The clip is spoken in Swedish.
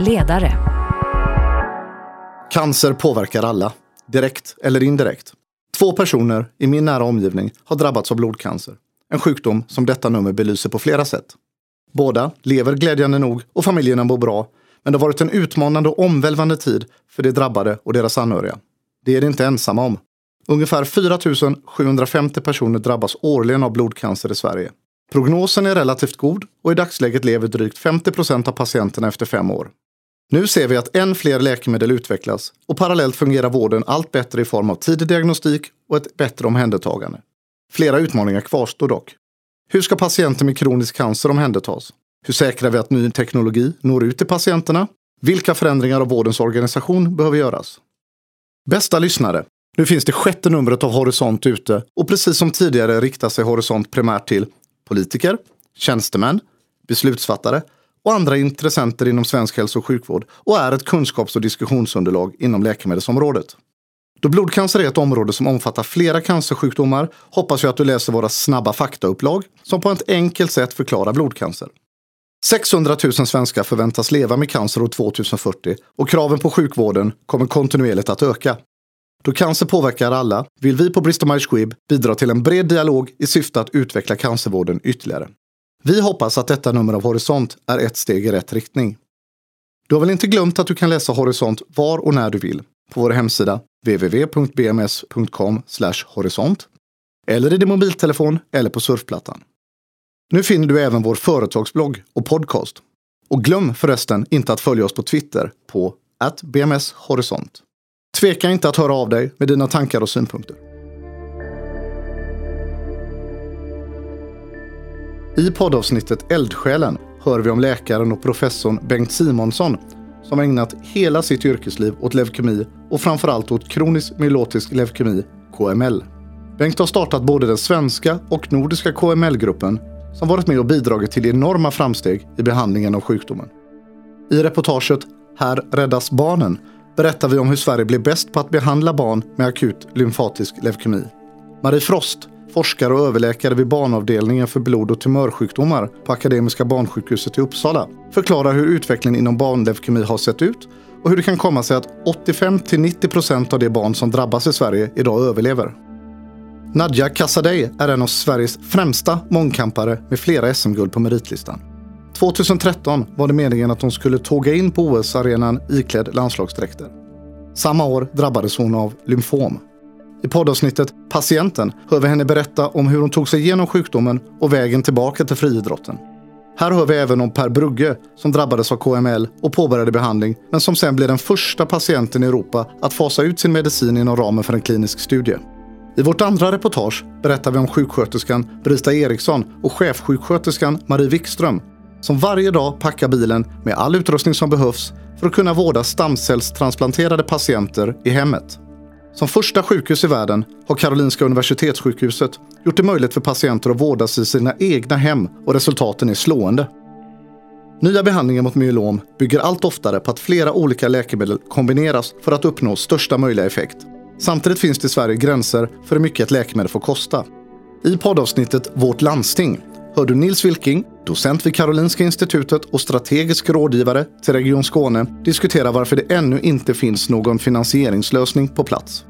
Ledare. Cancer påverkar alla, direkt eller indirekt. Två personer i min nära omgivning har drabbats av blodcancer. En sjukdom som detta nummer belyser på flera sätt. Båda lever glädjande nog och familjerna mår bra. Men det har varit en utmanande och omvälvande tid för de drabbade och deras anhöriga. Det är de inte ensamma om. Ungefär 4 750 personer drabbas årligen av blodcancer i Sverige. Prognosen är relativt god och i dagsläget lever drygt 50 procent av patienterna efter fem år. Nu ser vi att än fler läkemedel utvecklas och parallellt fungerar vården allt bättre i form av tidig diagnostik och ett bättre omhändertagande. Flera utmaningar kvarstår dock. Hur ska patienter med kronisk cancer omhändertas? Hur säkrar vi att ny teknologi når ut till patienterna? Vilka förändringar av vårdens organisation behöver göras? Bästa lyssnare! Nu finns det sjätte numret av Horisont ute och precis som tidigare riktar sig Horisont primärt till politiker, tjänstemän, beslutsfattare och andra intressenter inom svensk hälso och sjukvård och är ett kunskaps och diskussionsunderlag inom läkemedelsområdet. Då blodcancer är ett område som omfattar flera cancersjukdomar hoppas jag att du läser våra snabba faktaupplag som på ett enkelt sätt förklarar blodcancer. 600 000 svenskar förväntas leva med cancer år 2040 och kraven på sjukvården kommer kontinuerligt att öka. Då cancer påverkar alla vill vi på Bristol Myers Squibb bidra till en bred dialog i syfte att utveckla cancervården ytterligare. Vi hoppas att detta nummer av Horisont är ett steg i rätt riktning. Du har väl inte glömt att du kan läsa Horisont var och när du vill på vår hemsida www.bms.com horisont eller i din mobiltelefon eller på surfplattan. Nu finner du även vår företagsblogg och podcast. Och glöm förresten inte att följa oss på Twitter på bmshorisont. Tveka inte att höra av dig med dina tankar och synpunkter. I poddavsnittet Eldsjälen hör vi om läkaren och professorn Bengt Simonsson som ägnat hela sitt yrkesliv åt leukemi och framförallt åt kronisk myelotisk leukemi, KML. Bengt har startat både den svenska och nordiska KML-gruppen som varit med och bidragit till enorma framsteg i behandlingen av sjukdomen. I reportaget Här räddas barnen berättar vi om hur Sverige blev bäst på att behandla barn med akut lymfatisk leukemi. Marie Frost, forskare och överläkare vid barnavdelningen för blod och tumörsjukdomar på Akademiska barnsjukhuset i Uppsala, förklarar hur utvecklingen inom barnleukemi har sett ut och hur det kan komma sig att 85-90 procent av de barn som drabbas i Sverige idag överlever. Nadja Kassadej är en av Sveriges främsta mångkampare med flera SM-guld på meritlistan. 2013 var det meningen att hon skulle tåga in på OS-arenan iklädd landslagsdräkter. Samma år drabbades hon av lymfom. I poddavsnittet Patienten hör vi henne berätta om hur hon tog sig igenom sjukdomen och vägen tillbaka till friidrotten. Här hör vi även om Per Brugge som drabbades av KML och påbörjade behandling men som sen blev den första patienten i Europa att fasa ut sin medicin inom ramen för en klinisk studie. I vårt andra reportage berättar vi om sjuksköterskan Brita Eriksson och chefsjuksköterskan Marie Wikström som varje dag packar bilen med all utrustning som behövs för att kunna vårda stamcellstransplanterade patienter i hemmet. Som första sjukhus i världen har Karolinska Universitetssjukhuset gjort det möjligt för patienter att vårdas i sina egna hem och resultaten är slående. Nya behandlingar mot myelom bygger allt oftare på att flera olika läkemedel kombineras för att uppnå största möjliga effekt. Samtidigt finns det i Sverige gränser för hur mycket ett läkemedel får kosta. I poddavsnittet Vårt landsting hör du Nils Wilking, docent vid Karolinska institutet och strategisk rådgivare till Region Skåne, diskuterar varför det ännu inte finns någon finansieringslösning på plats.